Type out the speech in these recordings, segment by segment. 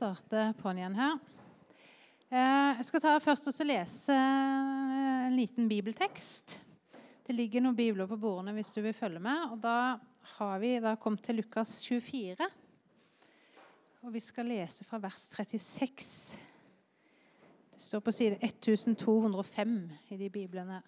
starte på'n igjen her. Eh, jeg skal ta først og lese en liten bibeltekst. Det ligger noen bibler på bordene hvis du vil følge med. og Da har vi da kommet til Lukas 24. Og vi skal lese fra vers 36. Det står på side 1205 i de biblene.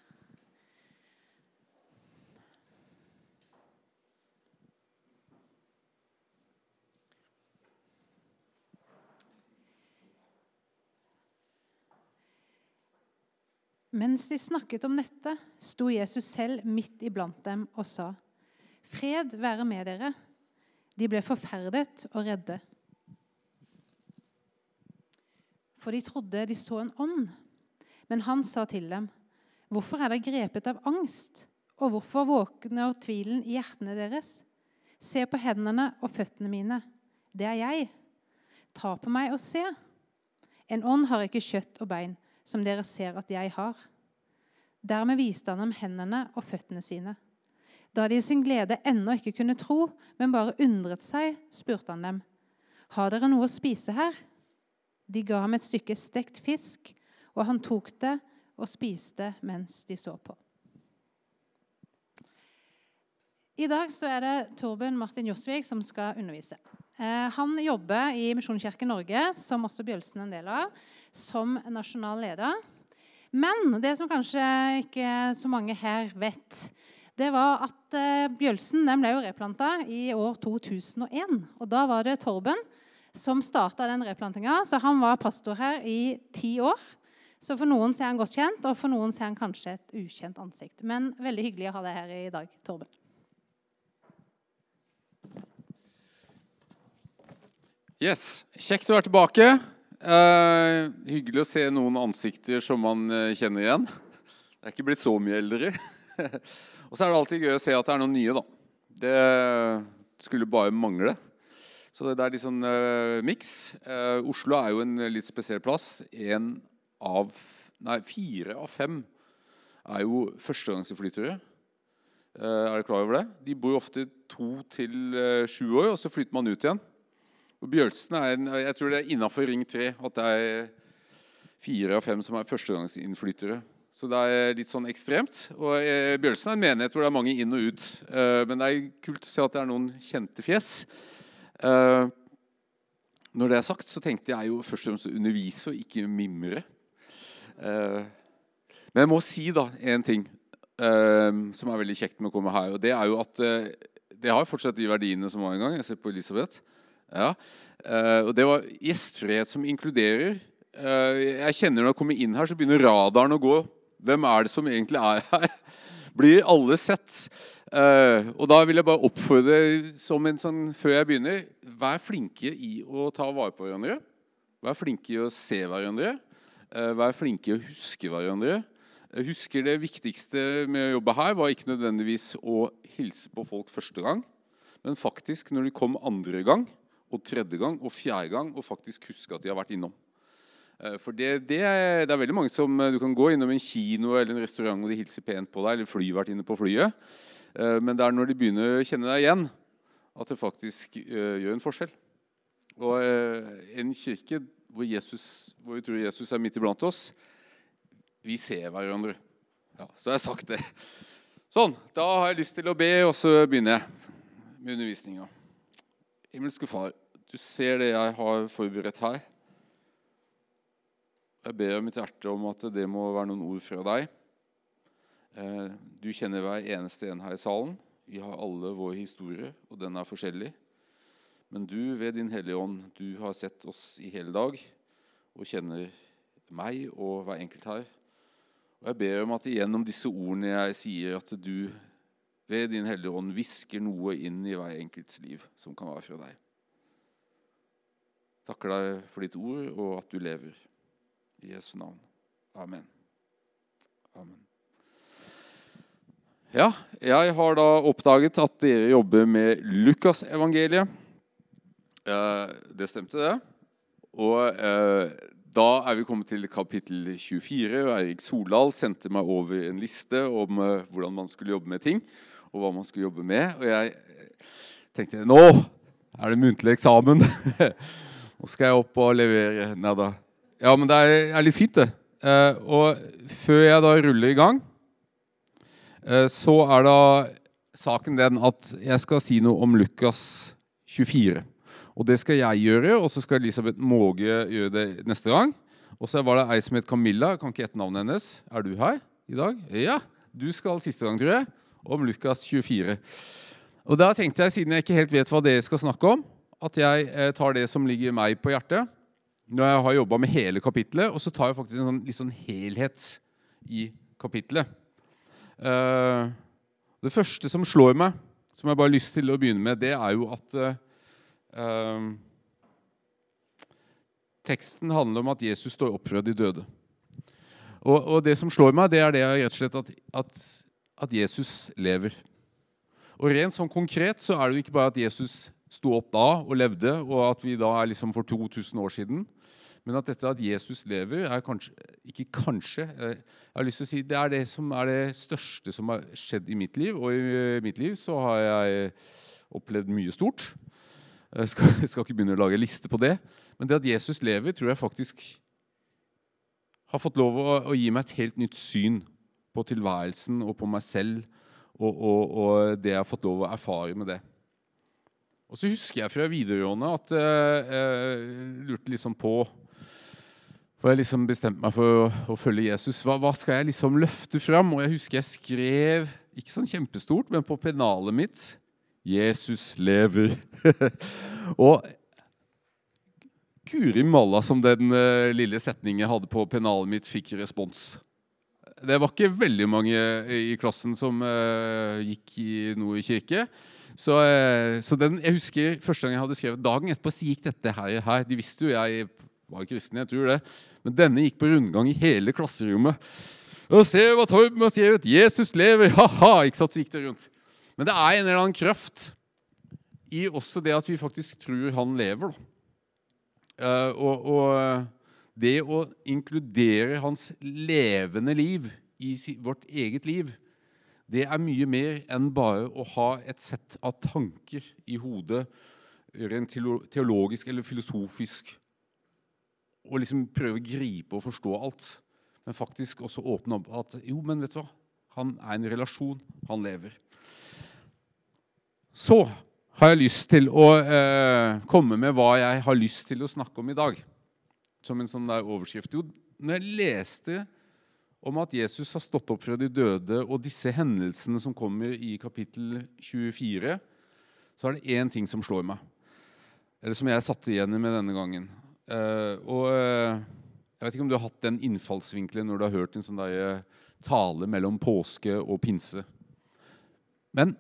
Mens de snakket om dette, sto Jesus selv midt iblant dem og sa, 'Fred være med dere.' De ble forferdet og redde. For de trodde de så en ånd. Men han sa til dem, 'Hvorfor er dere grepet av angst?' 'Og hvorfor våkner tvilen i hjertene deres?' 'Se på hendene og føttene mine. Det er jeg. Ta på meg og se.' En ånd har ikke kjøtt og bein, som dere ser at jeg har. Dermed viste han dem hendene og føttene sine. Da de i sin glede ennå ikke kunne tro, men bare undret seg, spurte han dem, Har dere noe å spise her? De ga ham et stykke stekt fisk, og han tok det og spiste mens de så på. I dag er det Torben Martin Josvik som skal undervise. Eh, han jobber i Misjonskirken Norge, som også Bjølsen er en del av, som nasjonal leder. Men det som kanskje ikke så mange her vet, det var at eh, Bjølsen ble jo replanta i år 2001. Og da var det Torben som starta den replantinga, så han var pastor her i ti år. Så for noen er han godt kjent, og for noen er han kanskje et ukjent ansikt. Men veldig hyggelig å ha deg her i dag, Torben. Yes, Kjekt å være tilbake. Uh, hyggelig å se noen ansikter som man uh, kjenner igjen. Det er ikke blitt så mye eldre. og så er det alltid gøy å se at det er noen nye, da. Det skulle bare mangle. Så det er litt sånn uh, miks. Oslo er jo en litt spesiell plass. En av Nei, fire av fem er jo førstegangsinnflyttere. er dere klar over det? De bor jo ofte to til sju år, og så flytter man ut igjen. Og Bjølsen er en, jeg tror det er innafor Ring 3 at det er fire av fem som er førstegangsinnflyttere. Så det er litt sånn ekstremt. Og eh, Bjølsen er en menighet hvor det er mange inn og ut. Eh, men det er kult å se at det er noen kjente fjes. Eh, når det er sagt, så tenkte jeg jo først og fremst å undervise og ikke mimre. Men jeg må si da en ting som er veldig kjekt med å komme her. Og det er jo at det har fortsatt de verdiene som var en gang. Jeg ser på Elisabeth. Ja. Uh, og det var gjestfrihet som inkluderer. Uh, jeg kjenner Når jeg kommer inn her, så begynner radaren å gå. Hvem er det som egentlig er her? Blir alle sett? Uh, og da vil jeg bare oppfordre som en sånn, før jeg begynner Vær flinke i å ta vare på hverandre. Vær flinke i å se hverandre. vær flinke i å huske hverandre. Jeg husker Det viktigste med å jobbe her var ikke nødvendigvis å hilse på folk første gang, men faktisk når de kom andre gang og tredje gang og fjerde gang og faktisk huske at de har vært innom. Eh, for det, det, er, det, er, veldig mange som eh, Du kan gå innom en kino eller en restaurant og de hilser pent på deg, eller flyvertinne på flyet. Eh, men det er når de begynner å kjenne deg igjen, at det faktisk gjør en forskjell. Og en kirke hvor, Jesus, hvor vi tror Jesus er midt iblant oss, vi ser hverandre. Ja, så har jeg sagt det. Sånn. Da har jeg lyst til å be, og så begynner jeg med undervisninga. Himmelske Far. Du ser det jeg har forberedt her. Jeg ber mitt hjerte om at det må være noen ord fra deg. Eh, du kjenner hver eneste en her i salen. Vi har alle vår historie, og den er forskjellig. Men du, ved Din Hellige Ånd, du har sett oss i hele dag og kjenner meg og hver enkelt her. Og Jeg ber om at gjennom disse ordene jeg sier, at du ved Din Hellige Ånd hvisker noe inn i hver enkelts liv som kan være fra deg. Takker deg for ditt ord og at du lever. I Jesu navn. Amen. Amen. Ja, jeg har da oppdaget at dere jobber med Lukasevangeliet. Eh, det stemte, det. Og eh, da er vi kommet til kapittel 24. og Eirik Soldal sendte meg over en liste om eh, hvordan man skulle jobbe med ting. Og hva man skulle jobbe med. Og jeg tenkte nå er det muntlig eksamen. Nå skal jeg opp og levere. Nei da. Ja, men det er litt fint, det. Eh, og før jeg da ruller i gang, eh, så er da saken den at jeg skal si noe om Lukas 24. Og det skal jeg gjøre, og så skal Elisabeth Måge gjøre det neste gang. Og så var det ei som het Camilla. Jeg kan ikke gjette navnet hennes. Er du her i dag? Ja. Du skal siste gang, tror jeg. Om Lukas 24. Og da tenkte jeg, siden jeg ikke helt vet hva dere skal snakke om, at jeg eh, tar det som ligger meg på hjertet når jeg har jobba med hele kapittelet, og så tar jeg faktisk en sånn, litt sånn helhet i kapittelet. Uh, det første som slår meg, som jeg bare har lyst til å begynne med, det er jo at uh, teksten handler om at Jesus står opp fra de døde. Og, og, det som slår meg, det er det rett og slett at, at, at Jesus lever. Og rent sånn konkret så er det jo ikke bare at Jesus sto opp da og levde, og at vi da er liksom for 2000 år siden. Men at dette at Jesus lever, er kanskje Ikke kanskje. Eh, jeg har lyst til å si Det er det som er det største som har skjedd i mitt liv. Og i mitt liv så har jeg opplevd mye stort. Jeg skal, jeg skal ikke begynne å lage liste på det. Men det at Jesus lever, tror jeg faktisk har fått lov å, å gi meg et helt nytt syn på tilværelsen og på meg selv. Og, og, og det jeg har fått lov å erfare med det. Og så husker jeg fra videregående at jeg eh, lurte liksom på For jeg liksom bestemte meg for å, å følge Jesus. Hva, hva, skal jeg liksom løfte fram? Og jeg husker jeg skrev, ikke sånn kjempestort, men på pennalet mitt 'Jesus lever'. og Guri malla som den uh, lille setningen jeg hadde på pennalet mitt, fikk respons. Det var ikke veldig mange i klassen som uh, gikk i noe kirke. Så, eh, så den, jeg husker første gang jeg hadde skrevet dagen etterpå, så gikk dette her. her. De visste jo jeg var kristen, jeg tror det. Men denne gikk på rundgang i hele klasserommet. Og se hva Torben har skrevet! Jesus lever! Ha-ha! Ikke sant, så gikk det rundt. Men det er en eller annen kraft i også det at vi faktisk tror han lever. Uh, og, og, det å inkludere hans levende liv i vårt eget liv det er mye mer enn bare å ha et sett av tanker i hodet rent teologisk eller filosofisk og liksom prøve å gripe og forstå alt. Men faktisk også åpne opp at jo, men vet du hva? Han er en relasjon. Han lever. Så har jeg lyst til å eh, komme med hva jeg har lyst til å snakke om i dag. Som en sånn der overskrift. Jo, når jeg leste om at Jesus har stått opp fra de døde, og disse hendelsene som kommer i kapittel 24, så er det én ting som slår meg. Eller som jeg satte igjen med denne gangen. Uh, og uh, Jeg vet ikke om du har hatt den innfallsvinkelen når du har hørt en sånn uh, tale mellom påske og pinse. Men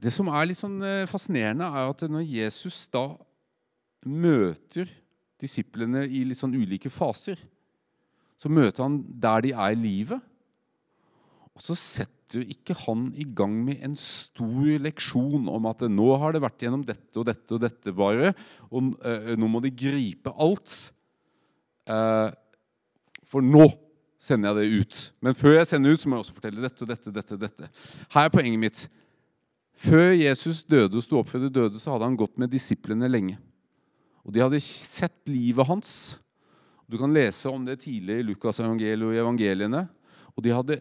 det som er litt sånn fascinerende, er at når Jesus da møter disiplene i litt sånn ulike faser, så møter han der de er i livet. Og så setter ikke han i gang med en stor leksjon om at nå har det vært gjennom dette og dette og dette bare, og uh, nå må de gripe alt. Uh, for nå sender jeg det ut. Men før jeg sender ut, så må jeg også fortelle dette og dette. dette, dette. Her er poenget mitt. Før Jesus døde og sto opp fra de døde, så hadde han gått med disiplene lenge. Og de hadde sett livet hans. Du kan lese om det tidligere i Lukas evangeliet og evangeliene. Og de hadde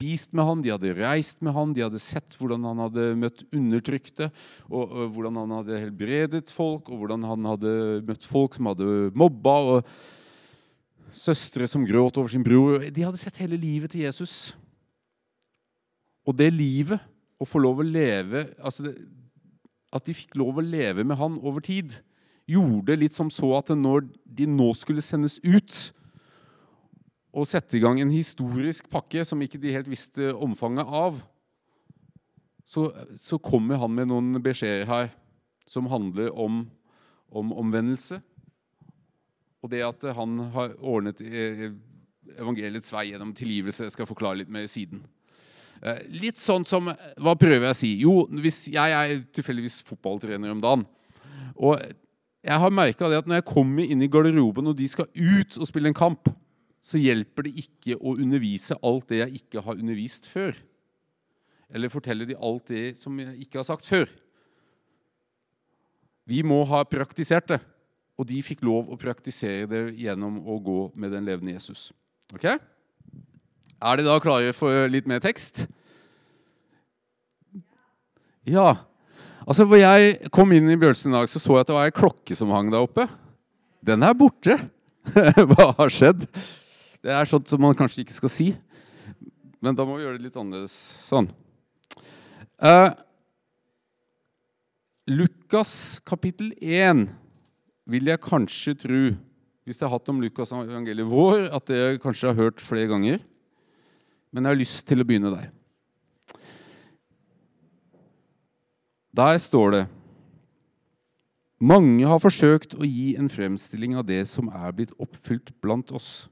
spist med han, de hadde reist med han, de hadde sett hvordan han hadde møtt undertrykte, og, og hvordan han hadde helbredet folk, og hvordan han hadde møtt folk som hadde mobba, og søstre som gråt over sin bror. De hadde sett hele livet til Jesus. Og det livet, å få lov å leve altså det, At de fikk lov å leve med han over tid, gjorde litt som så at når de nå skulle sendes ut og sette i gang en historisk pakke som ikke de helt visste omfanget av, så, så kommer han med noen beskjeder her som handler om, om omvendelse. Og det at han har ordnet eh, evangeliets vei gjennom tilgivelse. Jeg skal forklare litt mer siden. Eh, litt sånn som Hva prøver jeg å si? Jo, hvis jeg er tilfeldigvis fotballtrener om dagen. Og jeg har merka at når jeg kommer inn i garderoben og de skal ut og spille en kamp, så hjelper det ikke å undervise alt det jeg ikke har undervist før. Eller fortelle de alt det som jeg ikke har sagt før. Vi må ha praktisert det. og de fikk lov å praktisere det gjennom å gå med den levende Jesus. Ok? Er de da klare for litt mer tekst? Ja. Altså, hvor jeg kom inn i Bjølsen i dag, så så jeg at det var ei klokke som hang der oppe. Den er borte. Hva har skjedd? Det er sånt som man kanskje ikke skal si. Men da må vi gjøre det litt annerledes. Sånn. Uh, Lukas kapittel 1 vil jeg kanskje tro, hvis jeg har hatt om Lukas evangeliet vår, at dere kanskje har hørt flere ganger. Men jeg har lyst til å begynne der. Der står det Mange har forsøkt å gi en fremstilling av det som er blitt oppfylt blant oss,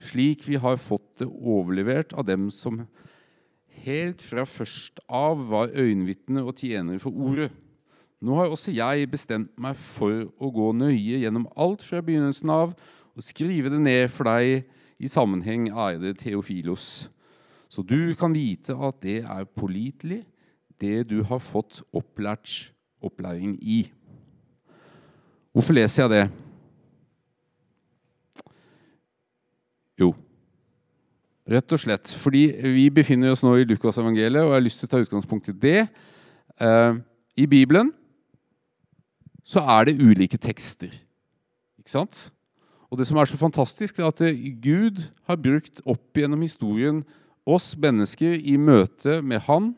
slik vi har fått det overlevert av dem som helt fra først av var øyenvitne og tjenere for ordet. Nå har også jeg bestemt meg for å gå nøye gjennom alt fra begynnelsen av og skrive det ned for deg i sammenheng, ærede Theofilos, så du kan vite at det er pålitelig det du har fått opplært opplæring i. Hvorfor leser jeg det? Jo, rett og slett fordi vi befinner oss nå i Lukasevangeliet, og jeg har lyst til å ta utgangspunkt i det. Eh, I Bibelen så er det ulike tekster. Ikke sant? Og det som er så fantastisk, er at Gud har brukt opp gjennom historien oss mennesker i møte med Han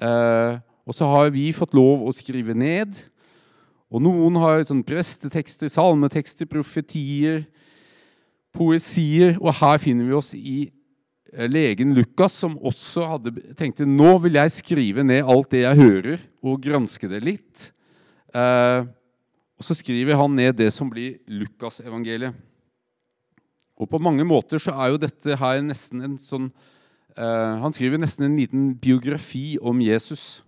og så har vi fått lov å skrive ned. Og noen har sånn prestetekster, salmetekster, profetier, poesier. Og her finner vi oss i eh, legen Lukas, som også hadde, tenkte nå vil jeg skrive ned alt det jeg hører, og granske det litt. Eh, og så skriver han ned det som blir Lukasevangeliet. Og på mange måter så er jo dette her nesten en sånn Eh, han skriver nesten en liten biografi om Jesus.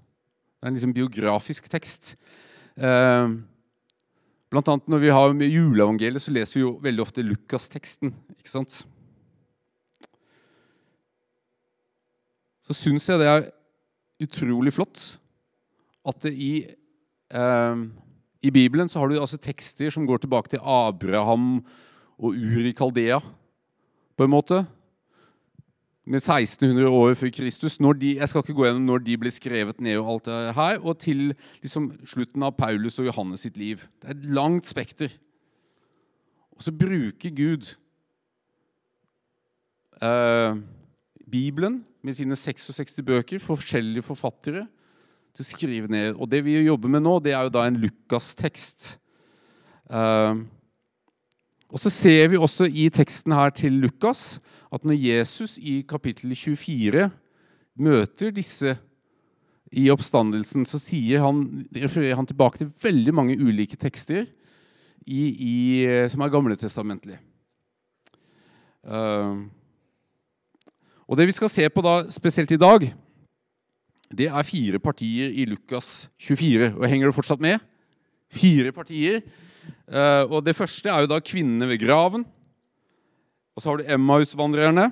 Det er en liksom biografisk tekst. Uh, blant annet når vi har juleevangeliet, så leser vi jo veldig ofte Lukas-teksten. ikke sant? Så syns jeg det er utrolig flott at det i, uh, i Bibelen så har du altså tekster som går tilbake til Abraham og Uri Kaldea, på en måte med 1600 år før Kristus. De, jeg skal ikke gå gjennom når de ble skrevet ned, og alt det her, og til liksom, slutten av Paulus og Johannes sitt liv. Det er et langt spekter. Og så bruker Gud eh, Bibelen med sine 66 bøker, forskjellige forfattere, til å skrive ned. Og det vi jobber med nå, det er jo da en Lukas-tekst. Eh, og så ser vi også i teksten her til Lukas at når Jesus i kapittel 24 møter disse i oppstandelsen, så han, refererer han tilbake til veldig mange ulike tekster i, i, som er gamletestamentlige. Uh, og det vi skal se på da, spesielt i dag, det er fire partier i Lukas 24. Og Henger du fortsatt med? Fire partier Uh, og Det første er jo da kvinnene ved graven. Og Så har du Emmaus-vandrerne.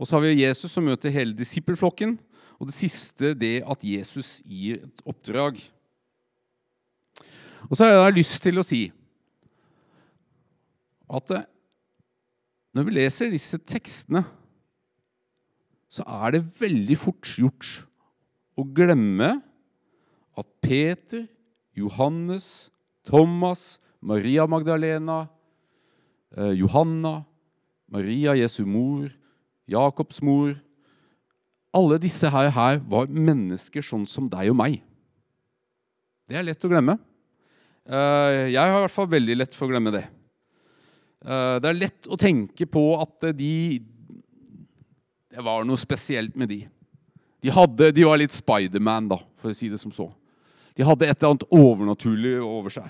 Og så har vi Jesus som møter hele disippelflokken. Og det siste det at Jesus gir et oppdrag. Og så har jeg lyst til å si at eh, når vi leser disse tekstene, så er det veldig fort gjort å glemme at Peter, Johannes, Thomas, Maria Magdalena, eh, Johanna, Maria Jesu mor, Jakobs mor Alle disse her, her var mennesker sånn som deg og meg. Det er lett å glemme. Eh, jeg har i hvert fall veldig lett for å glemme det. Eh, det er lett å tenke på at de Det var noe spesielt med de. De, hadde, de var litt Spiderman, da, for å si det som så. De hadde et eller annet overnaturlig over seg.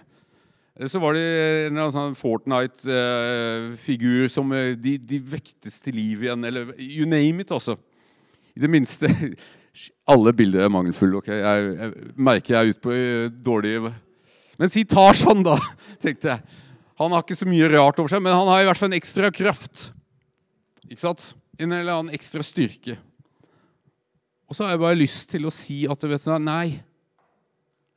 Så var det en eller annen sånn Fortnite-figur som eh, de, de, vektes til liv igjen. Eller you name it, også. I det minste Alle bilder er mangelfulle. ok? Jeg, jeg merker jeg er ute på eh, dårlig Men si Tarzan, da, tenkte jeg. Han har ikke så mye rart over seg, men han har i hvert fall en ekstra kraft. Ikke sant? En eller annen ekstra styrke. Og så har jeg bare lyst til å si at vet du, nei,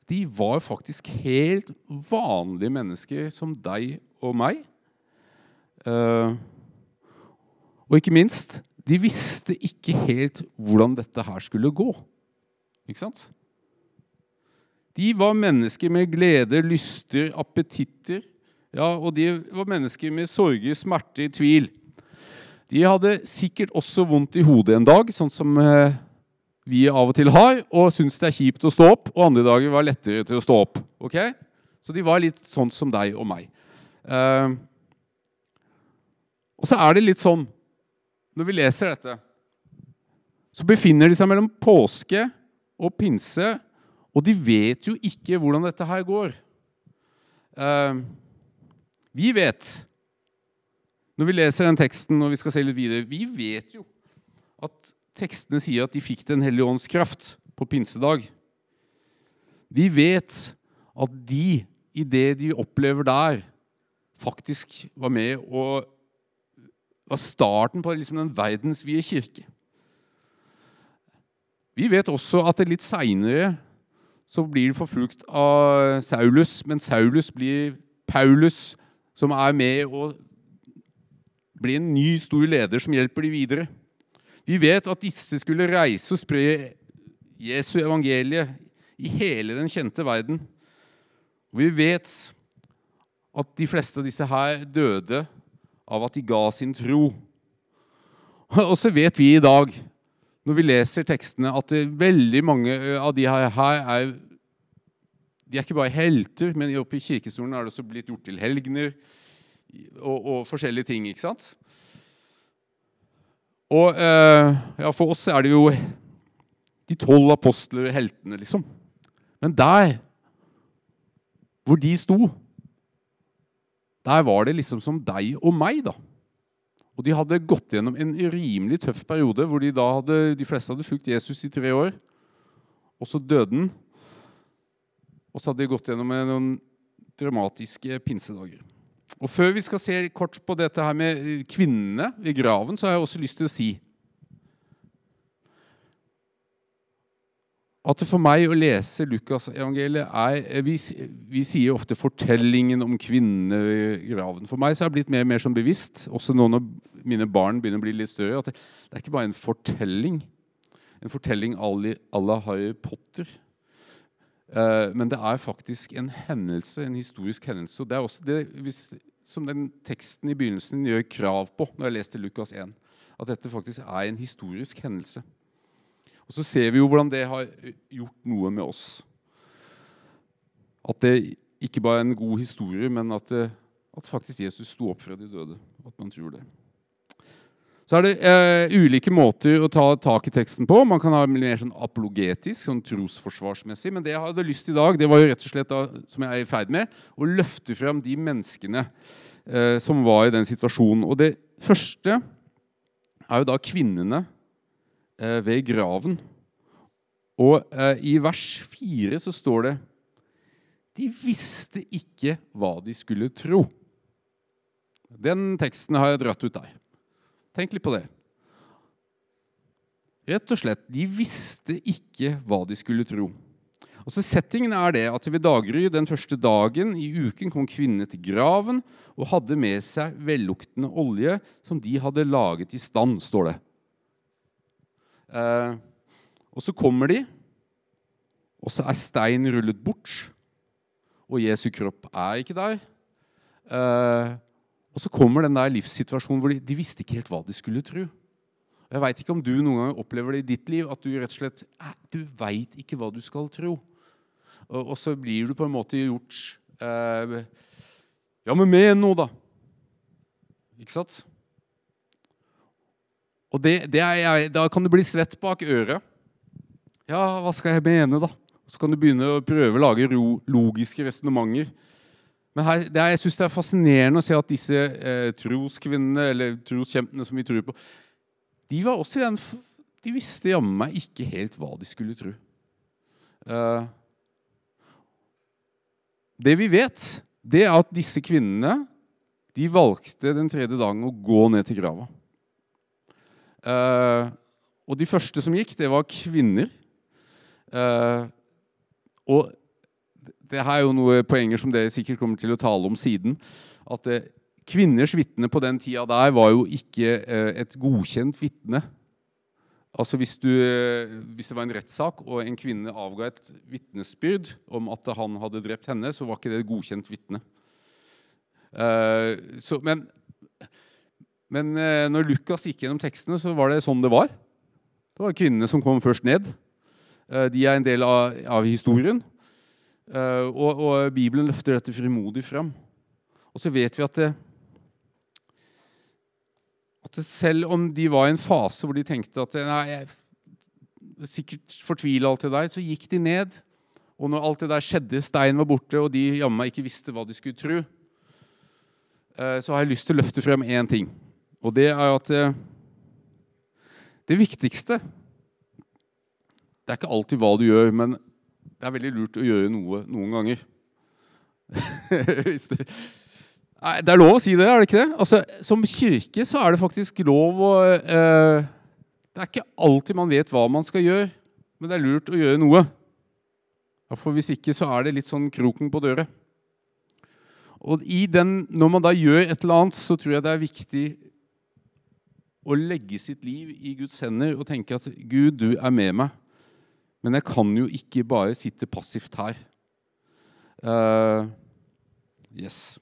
de var faktisk helt vanlige mennesker som deg og meg. Eh, og ikke minst, de visste ikke helt hvordan dette her skulle gå. Ikke sant? De var mennesker med glede, lyster, appetitter. Ja, og de var mennesker med sorger, smerter, tvil. De hadde sikkert også vondt i hodet en dag, sånn som eh, vi av og til har, og syns det er kjipt å stå opp, og andre dager var lettere til å stå opp. Ok? Så de var litt sånn som deg og meg. Uh, og så er det litt sånn når vi leser dette, så befinner de seg mellom påske og pinse, og de vet jo ikke hvordan dette her går. Uh, vi vet, når vi leser den teksten og vi skal se litt videre, vi vet jo at tekstene sier at de fikk Den hellige ånds kraft på pinsedag. Vi vet at de, i det de opplever der, faktisk var med og var starten på liksom den verdensvide kirke. Vi vet også at det litt seinere så blir det forfulgt av Saulus, men Saulus blir Paulus, som er med og blir en ny, stor leder som hjelper de videre. Vi vet at disse skulle reise og spre Jesu evangelie i hele den kjente verden. Og vi vet at de fleste av disse her døde av at de ga sin tro. Og så vet vi i dag, når vi leser tekstene, at veldig mange av de her, er de er ikke bare helter, men oppe i kirkestolen er det også blitt gjort til helgener og, og forskjellige ting. ikke sant? Og eh, ja, for oss er det jo de tolv apostler, heltene, liksom. Men der hvor de sto, der var det liksom som deg og meg, da. Og de hadde gått gjennom en rimelig tøff periode hvor de, da hadde, de fleste hadde fulgt Jesus i tre år. Og så døde han. Og så hadde de gått gjennom noen dramatiske pinsedager. Og Før vi skal se kort på dette her med kvinnene i graven, så har jeg også lyst til å si at for meg å lese Lukasevangeliet er vi, vi, sier ofte 'fortellingen om kvinnene i graven'. For meg så er det blitt mer og mer sånn bevisst, også nå når mine barn begynner å bli litt større, at det, det er ikke bare en fortelling. En fortelling à la Harry Potter. Eh, men det er faktisk en hendelse, en historisk hendelse. og Det er også det hvis, som den teksten i begynnelsen gjør krav på når jeg leste Lukas 1. At dette faktisk er en historisk hendelse. Og Så ser vi jo hvordan det har gjort noe med oss. At det ikke bare er en god historie, men at, det, at faktisk Jesus sto opp fra de døde. At man tror det. Så er det eh, ulike måter å ta tak i teksten på. Man kan ha mer sånn apologetisk, sånn trosforsvarsmessig. Men det jeg hadde lyst til i dag, det var jo rett og slett da, som jeg er i ferd med, å løfte frem de menneskene eh, som var i den situasjonen. Og det første er jo da kvinnene eh, ved graven. Og eh, i vers 4 så står det De visste ikke hva de skulle tro. Den teksten har jeg dratt ut der. Tenk litt på det. Rett og slett, De visste ikke hva de skulle tro. Og så Settingen er det at ved daggry den første dagen i uken kom kvinnene til graven og hadde med seg velluktende olje som de hadde laget i stand, står det. Eh, og så kommer de, og så er stein rullet bort, og Jesu kropp er ikke der. Eh, og så kommer den der livssituasjonen hvor de, de visste ikke helt hva de skulle tro. Jeg veit ikke om du noen gang opplever det i ditt liv, at du rett og slett du veit ikke hva du skal tro. Og, og, så blir du på en måte gjort eh, Ja, men med nå, da. Ikke sant? Og det, det er, Da kan du bli svett bak øret. Ja, hva skal jeg mene, da? Så kan du begynne å prøve å lage logiske resonnementer. Men her, er, jeg syns det er fascinerende å se at disse eh, troskvinnene, eller troskjempene som vi tror på, de var også i den De visste jammen meg ikke helt hva de skulle tro. Eh, det vi vet, det er at disse kvinnene de valgte den tredje dagen å gå ned til grava. Eh, og de første som gikk, det var kvinner. Uh, og det her er jo noe poenger som dere sikkert kommer til å tale om siden. At eh, kvinners vitne på den tida der var jo ikke eh, et godkjent vitne. Altså hvis, du, eh, hvis det var en rettssak og en kvinne avga et vitnesbyrd om at han hadde drept henne, så var ikke det et godkjent vitne. Eh, så, men men eh, når Lukas gikk gjennom tekstene, så var det sånn det var. Det var kvinnene som kom først ned. Eh, de er en del av, av historien. Eh, og, og, Bibelen løfter dette frimodig fram. Og så vet vi at det, at det selv om de var i en fase hvor de tenkte at nei, jeg sikkert fortvila alt det der, så gikk de ned. Og når alt det der skjedde, steinen var borte, og de jammen ikke visste hva de skulle tro, uh, så har jeg lyst til å løfte frem én ting. Og det er at eh, det viktigste Det er ikke alltid hva du gjør, men det er veldig lurt å gjøre noe noen ganger. nei, det er lov å si det, er det ikke det? Altså, som kirke så er det faktisk lov å eh, Det er ikke alltid man vet hva man skal gjøre, men det er lurt å gjøre noe. For Hvis ikke så er det litt sånn kroken på døra. Og den, Når man da gjør et eller annet, så tror jeg det er viktig å legge sitt liv i Guds hender og tenke at Gud, du er med meg. Men jeg kan jo ikke bare sitte passivt her. Uh, yes.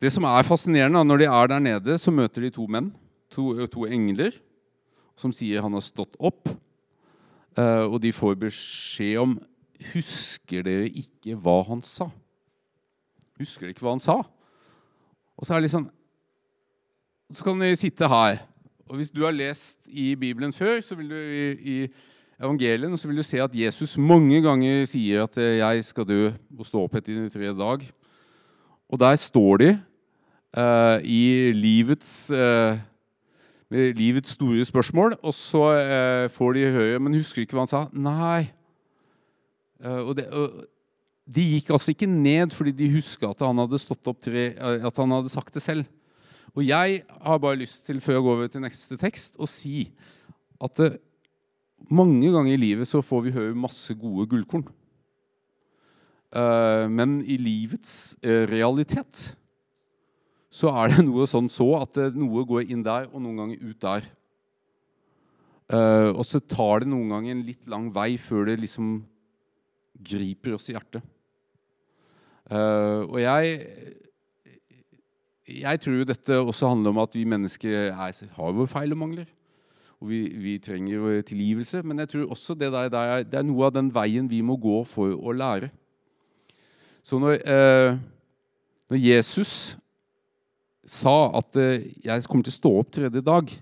Det som er fascinerende, Når de er der nede, så møter de to menn, to, to engler, som sier han har stått opp. Uh, og de får beskjed om Husker dere ikke hva han sa? Husker dere ikke hva han sa? Og så er det litt sånn Så kan vi sitte her. Og hvis du har lest i Bibelen før, så vil du i, i evangelien så vil du se at Jesus mange ganger sier at eh, 'jeg skal dø og stå opp etter den tredje dag'. Og der står de uh, i livets uh, livets store spørsmål, og så uh, får de høre Men husker ikke hva han sa? Nei. Og, det, de gikk altså ikke ned fordi de huska at at han hadde sagt det selv. Og jeg har bare lyst til, før jeg går over til neste tekst, å si at det, eh, mange ganger i livet så får vi høre masse gode gullkorn. men i livets realitet så er det noe sånn så at noe går inn der, og noen ganger ut der. og så tar det noen ganger en litt lang vei før det liksom griper oss i hjertet. Uh, og jeg jeg tror dette også handler om at vi mennesker er, har våre feil og mangler. Og vi, vi, trenger tilgivelse. Men jeg tror også det, der, det, er, noe av den veien vi må gå for å lære. Så når, eh, når Jesus sa at eh, 'jeg kommer til å stå opp tredje dag',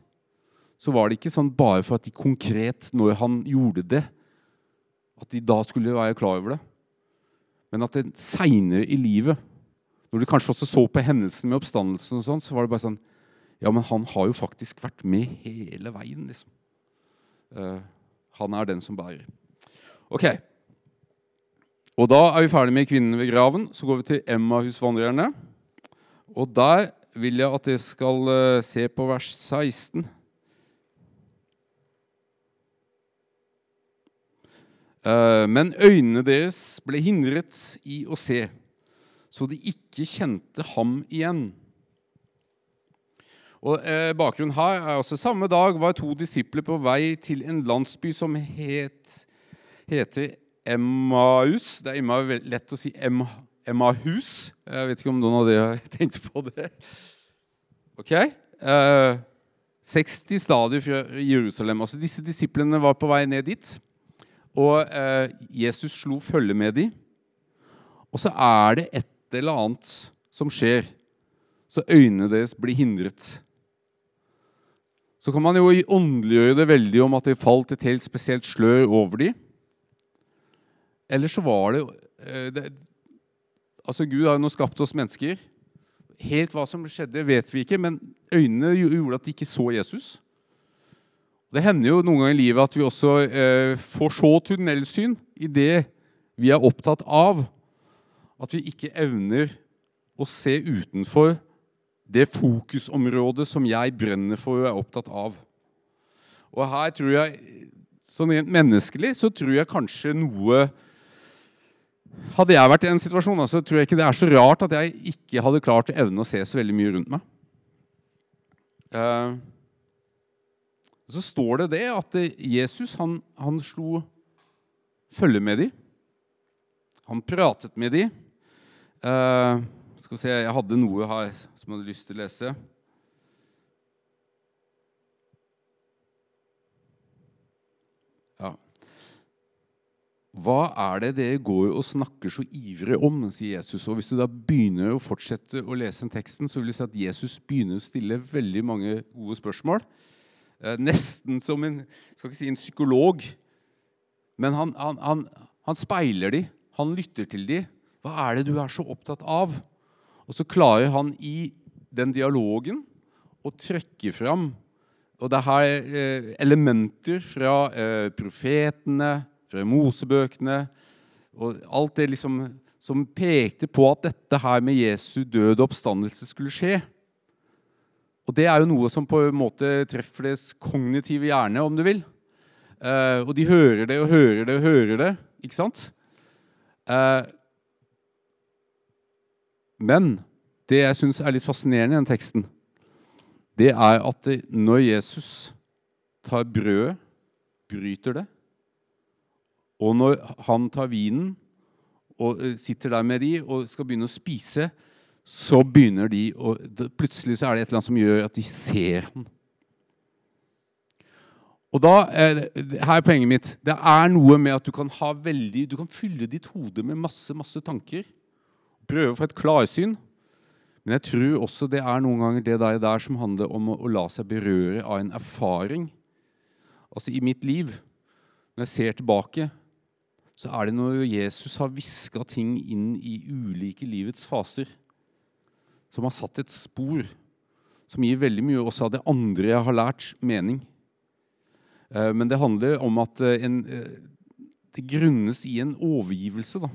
så var det ikke sånn bare for at de konkret, når han gjorde det, at de da skulle være klar over det. Men at det seinere i livet, når du kanskje også så på hendelsen med oppstandelsen, og sånn, så var det bare sånn Ja, men han har jo faktisk vært med hele veien, liksom. Uh, han er den som bærer. Ok. Og da er vi ferdig med kvinnen ved graven. Så går vi til Emma-husvandrerne. Og der vil jeg at dere skal uh, se på vers 16. Eh, men øynene deres ble hindret i å se, så de ikke kjente ham igjen. Og eh, Bakgrunnen her er også samme dag var to disipler på vei til en landsby som het, heter Emmaus. Det er immer lett å si Emmahus. Jeg vet ikke om noen av dere har tenkt på det. Ok? Eh, 60 stadier fra Jerusalem. Altså Disse disiplene var på vei ned dit. Og eh, Jesus slo følge med dem. Og så er det et eller annet som skjer, så øynene deres blir hindret. Så kan man jo åndeliggjøre det veldig om at det falt et helt spesielt slør over dem. Eller så var det, eh, det Altså, Gud har jo nå skapt oss mennesker. Helt hva som skjedde, vet vi ikke, men øynene gjorde at de ikke så Jesus. Det hender jo noen ganger i livet at vi også eh, får så tunnelsyn i det vi er opptatt av, at vi ikke evner å se utenfor det fokusområdet som jeg brenner for og er opptatt av. Og her tror jeg, sånn rent menneskelig, så tror jeg kanskje noe Hadde jeg vært i en situasjon, så tror jeg ikke det er så rart at jeg ikke hadde klart å evne å se så veldig mye rundt meg. Uh, så står det det at Jesus han, han slo følge med dem. Han pratet med dem. Uh, skal vi se, Jeg hadde noe her som jeg hadde lyst til å lese. Ja. Hva er det dere går og snakker så ivrig om, sier Jesus. Og Hvis du da begynner å fortsette å lese den teksten, så vil du si at Jesus begynner å stille veldig mange gode spørsmål. Uh, nesten som en, skal ikke si en psykolog. Men han, han, han, han speiler de, han lytter til de. Hva er det du er så opptatt av? Og så klarer han i den dialogen å trekke fram og det er eh, elementer fra eh, profetene, fra Mosebøkene og alt det liksom som pekte på at dette her med Jesu død og oppstandelse skulle skje. Og det er jo noe som på en måte treffer deres kognitive hjerne, om du vil. Eh, og de hører det og hører det og hører det, ikke sant? Eh, men det jeg syns er litt fascinerende i den teksten, det er at når Jesus tar brødet, bryter det, og når han tar vinen og eh, sitter der med de og skal begynne å spise, så begynner de å Plutselig så er det et eller annet som gjør at de ser ham. Og da, Her er poenget mitt. Det er noe med at du kan ha veldig, du kan fylle ditt hode med masse, masse tanker. Prøve å få et klarsyn. Men jeg tror også det er noen ganger det der, der som handler om å, la seg berøre av en erfaring. Altså I mitt liv, når jeg ser tilbake, så er det når Jesus har hviska ting inn i ulike livets faser, som har satt et spor, som gir veldig mye også av det andre jeg har lært, mening. Eh, men det handler om at eh, en, eh, det grunnes i en overgivelse. Da,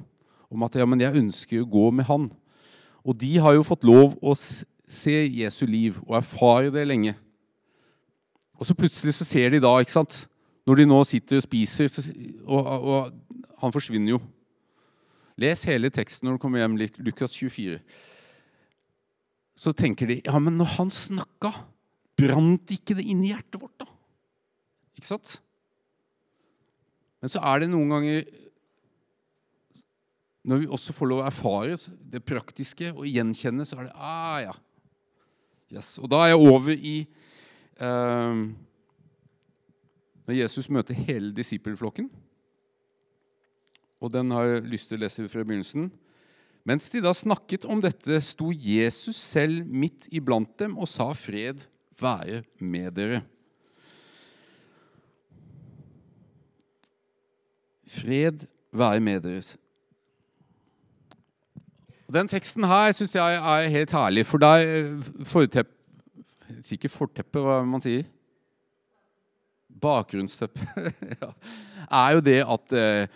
om at ja, men jeg ønsker å gå med Han. Og de har jo fått lov å se Jesu liv og erfare det lenge. Og så plutselig så ser de da, ikke sant Når de nå sitter og spiser, og, og han forsvinner jo. Les hele teksten når du kommer hjem, Lukas 24. Så tenker de ja, men når han snakka, brant ikke det inni hjertet vårt, da? Ikke sant? Men så er det noen ganger når vi også får lov å erfare det praktiske og gjenkjenne, så er det ah, ja. Yes. Og da er jeg over i eh, Når Jesus møter hele disippelflokken. Og den har jeg lyst til å lese fra begynnelsen. Mens de da snakket om dette, sto Jesus selv midt iblant dem og sa, 'Fred være med dere'. Fred være med dere. Den teksten her syns jeg er helt herlig, for der eh, fortepp, ikke forteppe, hva man sier. Bakgrunnsteppe. ja. Er jo det at eh,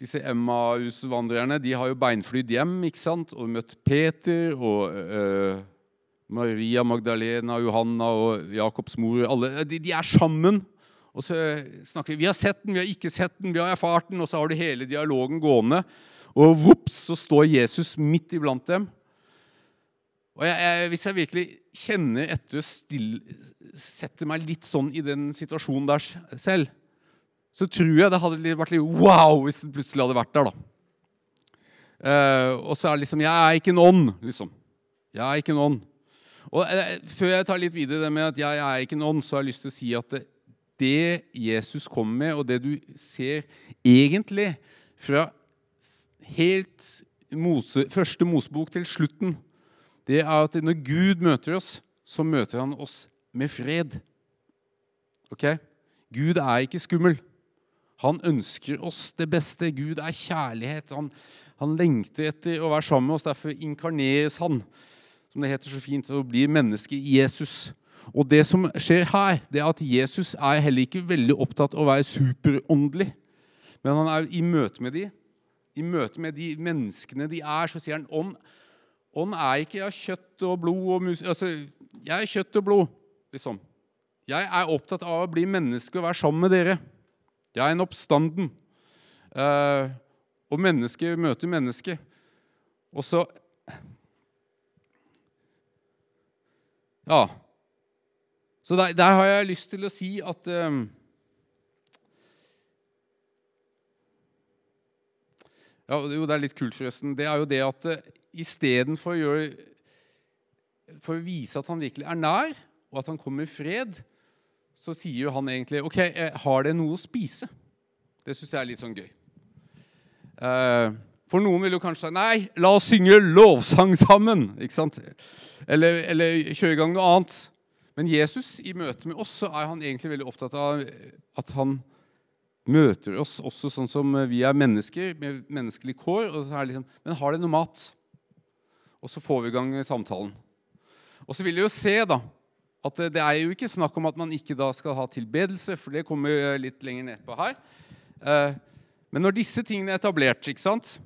disse Emmaus-vandrerne de har jo beinflydd hjem ikke sant? og møtt Peter og eh, Maria Magdalena, Johanna og Jakobs mor. Alle, de, de, er sammen. Og så snakker vi Vi har sett den, vi har ikke sett den, vi har erfart den. Og så har du hele dialogen gående. Og vops, så står Jesus midt iblant dem. Og jeg, jeg, Hvis jeg virkelig kjenner etter og setter meg litt sånn i den situasjonen der selv, så tror jeg det hadde vært litt wow hvis den plutselig hadde vært der. da. Uh, og så er det liksom Jeg er ikke en ånd, liksom. Jeg er ikke en ånd. Og uh, Før jeg tar litt videre det med at jeg er ikke en ånd, så har jeg lyst til å si at det, det Jesus kommer med, og det du ser egentlig fra helt Mose, første Mosebok til slutten, det er at når Gud møter oss, så møter han oss med fred. Ok? Gud er ikke skummel. Han ønsker oss det beste. Gud er kjærlighet. Han, han lengter etter å være sammen med oss. Derfor inkarneres han, som det heter så fint, og blir menneske i Jesus. Og det som skjer her, det er at Jesus er heller ikke veldig opptatt av å være superåndelig. Men han er i møte med dem i møte med de menneskene de er, så sier han ånd, ånd er ikke av kjøtt og blod og mus... Altså, jeg er kjøtt og blod, liksom. Jeg er opptatt av å bli menneske og være sammen med dere. Jeg er en oppstanden. Uh, og menneske møter menneske. Og så Ja. Så der, der, har jeg lyst til å si at eh, Ja, jo, det er litt kult, forresten. Det er jo det at uh, istedenfor å gjøre For å vise at han virkelig er nær, og at han kommer i fred, så sier jo han egentlig OK, eh, har det noe å spise? Det syns jeg er litt sånn gøy. Uh, for noen vil jo kanskje nei, la oss synge lovsang sammen. ikke sant? Eller, eller kjøre i gang noe annet. Men Jesus i møte med oss så er han egentlig veldig opptatt av at han møter oss også sånn som vi er mennesker, med menneskelig kår. Og så er det liksom, Men har det noe mat? Og så får vi i gang samtalen. Og så vil vi jo se da, at det er jo ikke snakk om at man ikke da skal ha tilbedelse, for det kommer litt lenger nedpå her. Eh, men når disse tingene er etablert, ikke sant?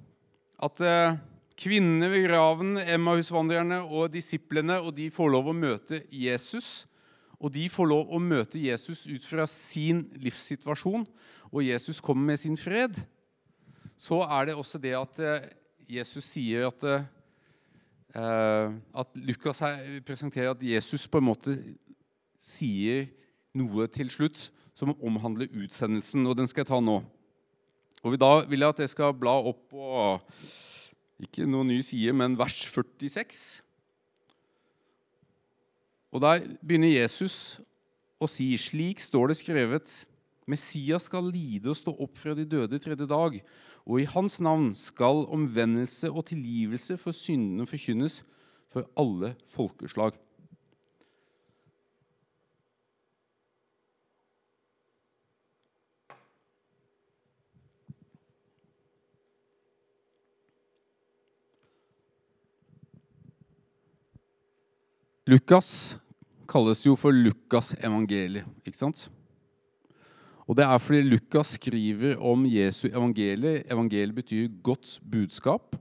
at eh, kvinnene ved graven, Emmausvandrerne og disiplene, og de får lov å møte Jesus. Og de får lov å møte Jesus ut fra sin livssituasjon, og Jesus kommer med sin fred. Så er det også det at eh, Jesus sier at, eh, at Lukas her presenterer at Jesus på en måte sier noe til slutt som omhandler utsendelsen, og den skal jeg ta nå. Og Da vil jeg at jeg skal bla opp på ikke noen ny side, men vers 46. Og Der begynner Jesus å si slik står det skrevet Messias skal lide og stå opp fra de døde tredje dag, og i hans navn skal omvendelse og tilgivelse for syndene forkynnes for alle folkeslag. Lukas kalles jo for Lukas evangeliet, ikke sant? Og Det er fordi Lukas skriver om Jesu evangelie. Evangeliet betyr godt budskap.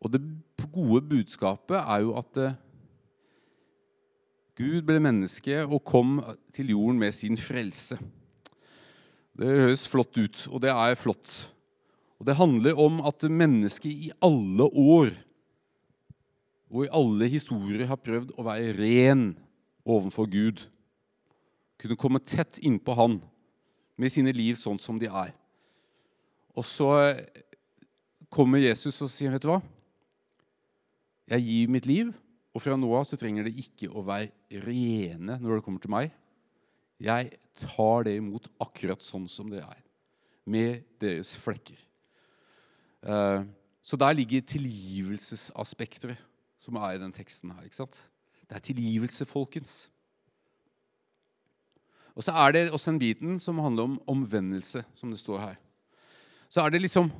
Og det gode budskapet er jo at eh, Gud ble menneske og kom til jorden med sin frelse. Det høres flott ut, og det er flott. Og Det handler om at mennesket i alle år og i alle historier har prøvd å være ren overfor Gud. Kunne komme tett innpå Han med sine liv sånn som de er. Og så kommer Jesus og sier, 'Vet du hva? Jeg gir mitt liv, og fra nå av så trenger det ikke å være rene når det kommer til meg.' Jeg tar det imot akkurat sånn som det er, med deres flekker. Eh, så der ligger tilgivelsesaspekter som er i den teksten her. ikke sant? Det er tilgivelse, folkens. Og så er det også en biten som handler om omvendelse, som det står her. Så er det liksom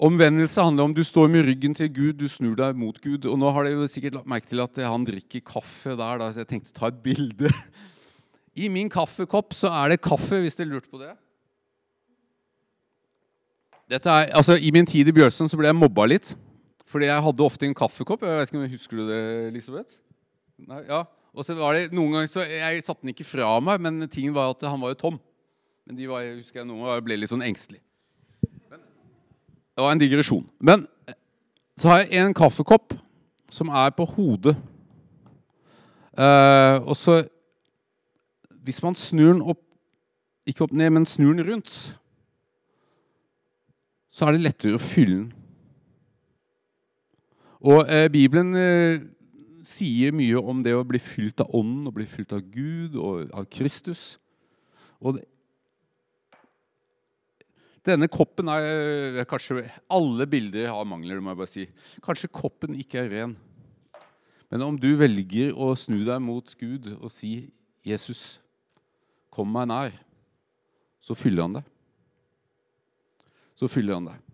Omvendelse handler om du står med ryggen til Gud, du snur deg mot Gud. Og nå har dere sikkert lagt merke til at han drikker kaffe der, da, så jeg tenkte å ta et bilde. I min kaffekopp så er det kaffe, hvis dere lurte på det. Er, altså I min tid i Bjørsen så ble jeg mobba litt. Fordi jeg hadde ofte en kaffekopp. Jeg vet ikke om jeg Husker du det, Elisabeth? Nei, ja. Og så var det noen ganger så Jeg satte den ikke fra meg, men tingen var at han var jo tom. Men de var, jeg husker jeg noen ganger ble litt sånn engstelig. Men, det var en digresjon. Men så har jeg en kaffekopp som er på hodet. Uh, og så Hvis man snur den opp Ikke opp ned, men snur den rundt, så er det lettere å fylle den. Og eh, Bibelen eh, sier mye om det å bli fylt av Ånden og bli fylt av Gud og av Kristus. Og det, denne koppen er kanskje Alle bilder har mangler, må jeg bare si. Kanskje koppen ikke er ren. Men om du velger å snu deg mot Gud og si 'Jesus, kom meg nær', så fyller han deg. Så fyller han deg.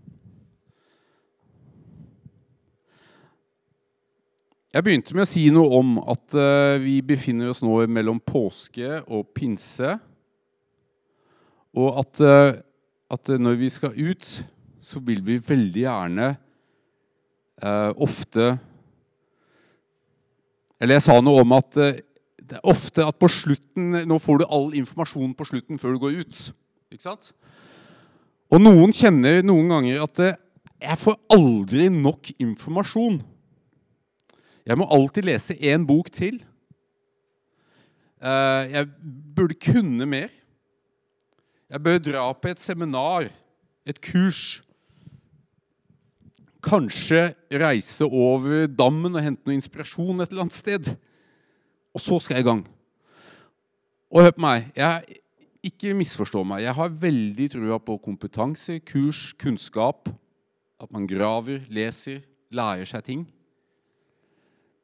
Jeg begynte med å si noe om at uh, vi befinner oss nå mellom påske og pinse. Og at, uh, at når vi skal ut, så vil vi veldig gjerne uh, ofte Eller jeg sa noe om at det er ofte at på slutten Nå får du all informasjon på slutten før du går ut. Ikke sant? Og noen kjenner noen ganger at eh, jeg får aldri nok informasjon. Jeg må alltid lese én bok til. Eh, jeg burde kunne mer. Jeg bør dra på et seminar, et kurs. Kanskje reise over dammen og hente noe inspirasjon et eller annet sted. Og så skal jeg i gang. Og hør på meg. Jeg, ikke misforstå meg. Jeg har veldig trua på kompetanse, kurs, kunnskap. At man graver, leser, lærer seg ting.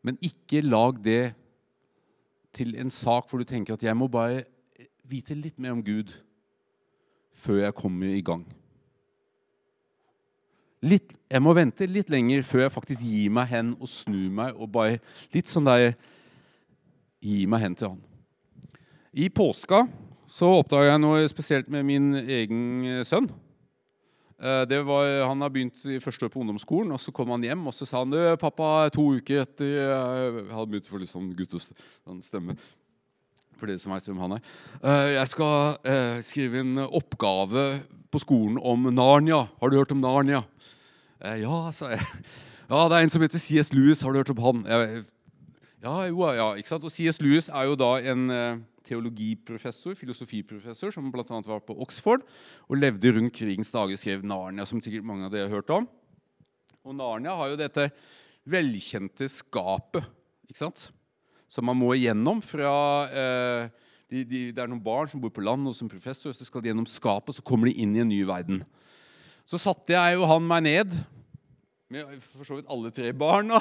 Men ikke lag det til en sak hvor du tenker at jeg må bare vite litt mer om Gud før jeg kommer i gang. Litt, jeg må vente litt lenger før jeg faktisk gir meg hen og snur meg og bare Litt sånn der Gi meg hen til han. I påska så oppdaga jeg noe spesielt med min egen sønn. Eh, det var, han har begynt i første år på ungdomsskolen, og så kom han hjem og så sa han, 'Pappa, to uker etter Jeg hadde begynt å få litt sånn guttestemme for dere som vet hvem han er. Eh, jeg skal eh, skrive en oppgave på skolen om Narnia. Har du hørt om Narnia? Eh, ja, sa jeg. Ja, det er en som heter CS Lewis. Har du hørt om han? Ja, jo, ja, ikke sant? Og CS Lewis er jo da en teologiprofessor, filosofiprofessor, som bl.a. var på Oxford og levde rundt krigens dager, skrev Narnia, som sikkert mange av dere har hørt om. Og Narnia har jo dette velkjente skapet. ikke sant? som man må igjennom fra eh, de, de, Det er noen barn som bor på land og som professor, så skal de gjennom skapet, og så kommer de inn i en ny verden. Så satte jeg jo han meg ned med for så vidt alle tre barna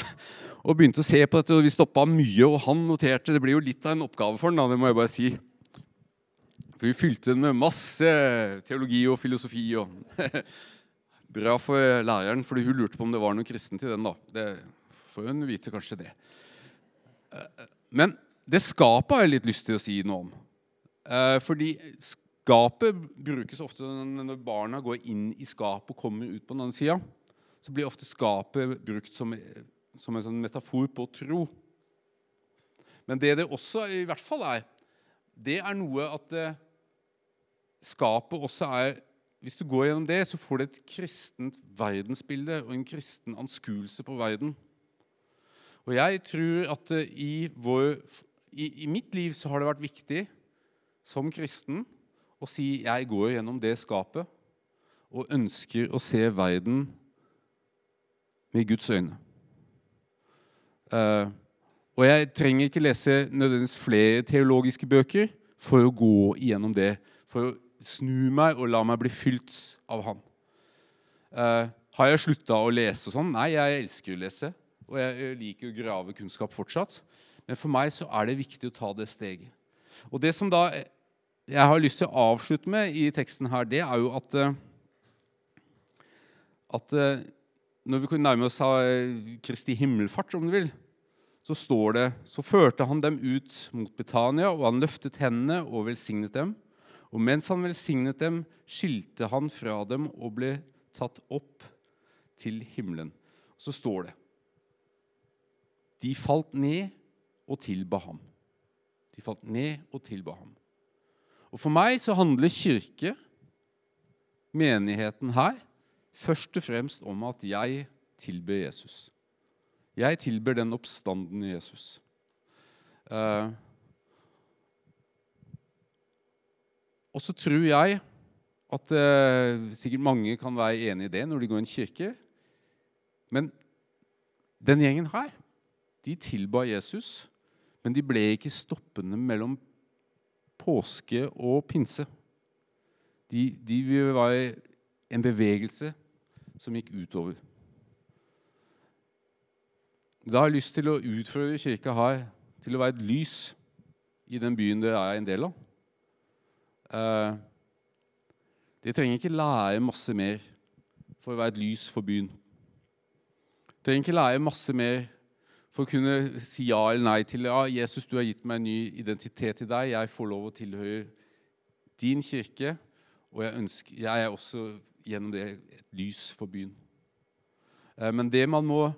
og begynte å se på dette. og Vi stoppa mye, og han noterte. Det blir jo litt av en oppgave for han, det må jeg bare si. For vi fylte den med masse teologi og filosofi. og Bra for læreren, for hun lurte på om det var noe kristent i den. da. Det får hun vite kanskje det. Men det skapet har jeg litt lyst til å si noe om. Eh, fordi skapet brukes ofte når barna går inn i skapet og kommer ut på den andre sida. Så blir ofte skapet brukt som, som en sånn metafor på tro. Men det det også i hvert fall er, det er noe at eh, skapet også er Hvis du går gjennom det, så får du et kristent verdensbilde og en kristen anskuelse på verden. Og jeg tror at eh, i, vår, i, i, mitt liv så har det vært viktig som kristen å si jeg går gjennom det skapet og ønsker å se verden med Guds øyne. Uh, og jeg trenger ikke lese nødvendigvis flere teologiske bøker for å gå igjennom det, for å snu meg og la meg bli fylt av Han. Uh, har jeg slutta å lese og sånn? Nei, jeg elsker å lese og jeg liker å grave kunnskap fortsatt. Men for meg så er det viktig å ta det steget. Og det som da jeg har lyst til å avslutte med i teksten her, det er jo at, eh, at eh, når vi kunne nærme oss eh, Kristi himmelfart, om du vil, så står det Så førte han dem ut mot Betania, og han løftet hendene og velsignet dem. Og mens han velsignet dem, skilte han fra dem og ble tatt opp til himmelen. Så står det de falt ned og tilba ham. De falt ned og tilba ham. Og For meg så handler kirke, menigheten her, først og fremst om at jeg tilber Jesus. Jeg tilber den oppstandende Jesus. Eh, og så tror jeg at eh, sikkert mange kan være enig i det når de går i en kirke. Men den gjengen her de tilba Jesus, men de ble ikke stoppende mellom påske og pinse. De, de var en bevegelse som gikk utover. Da har jeg lyst til å utføre kirka her til å være et lys i den byen dere er en del av. Eh, dere trenger ikke lære masse mer for å være et lys for byen. De trenger ikke lære masse mer for å kunne si ja eller nei til ja, Jesus, du har gitt meg en ny identitet i deg. Jeg får lov å tilhøre din kirke, og jeg, ønsker, jeg er også gjennom det et lys for byen. Eh, men det man må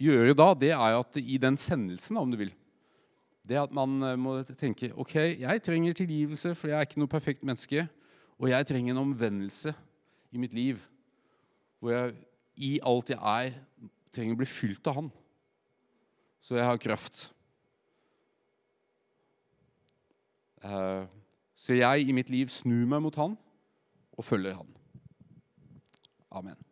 gjøre da, det er at i den sendelsen, om du vil, Det at man eh, må tenke ok, jeg trenger tilgivelse, for jeg er ikke noe perfekt menneske. Og jeg trenger en omvendelse i mitt liv, hvor jeg i alt jeg er, trenger å bli fylt av Han. Så jeg har kraft. Eh, så jeg i mitt liv snur meg mot Han og følger Han. Amen.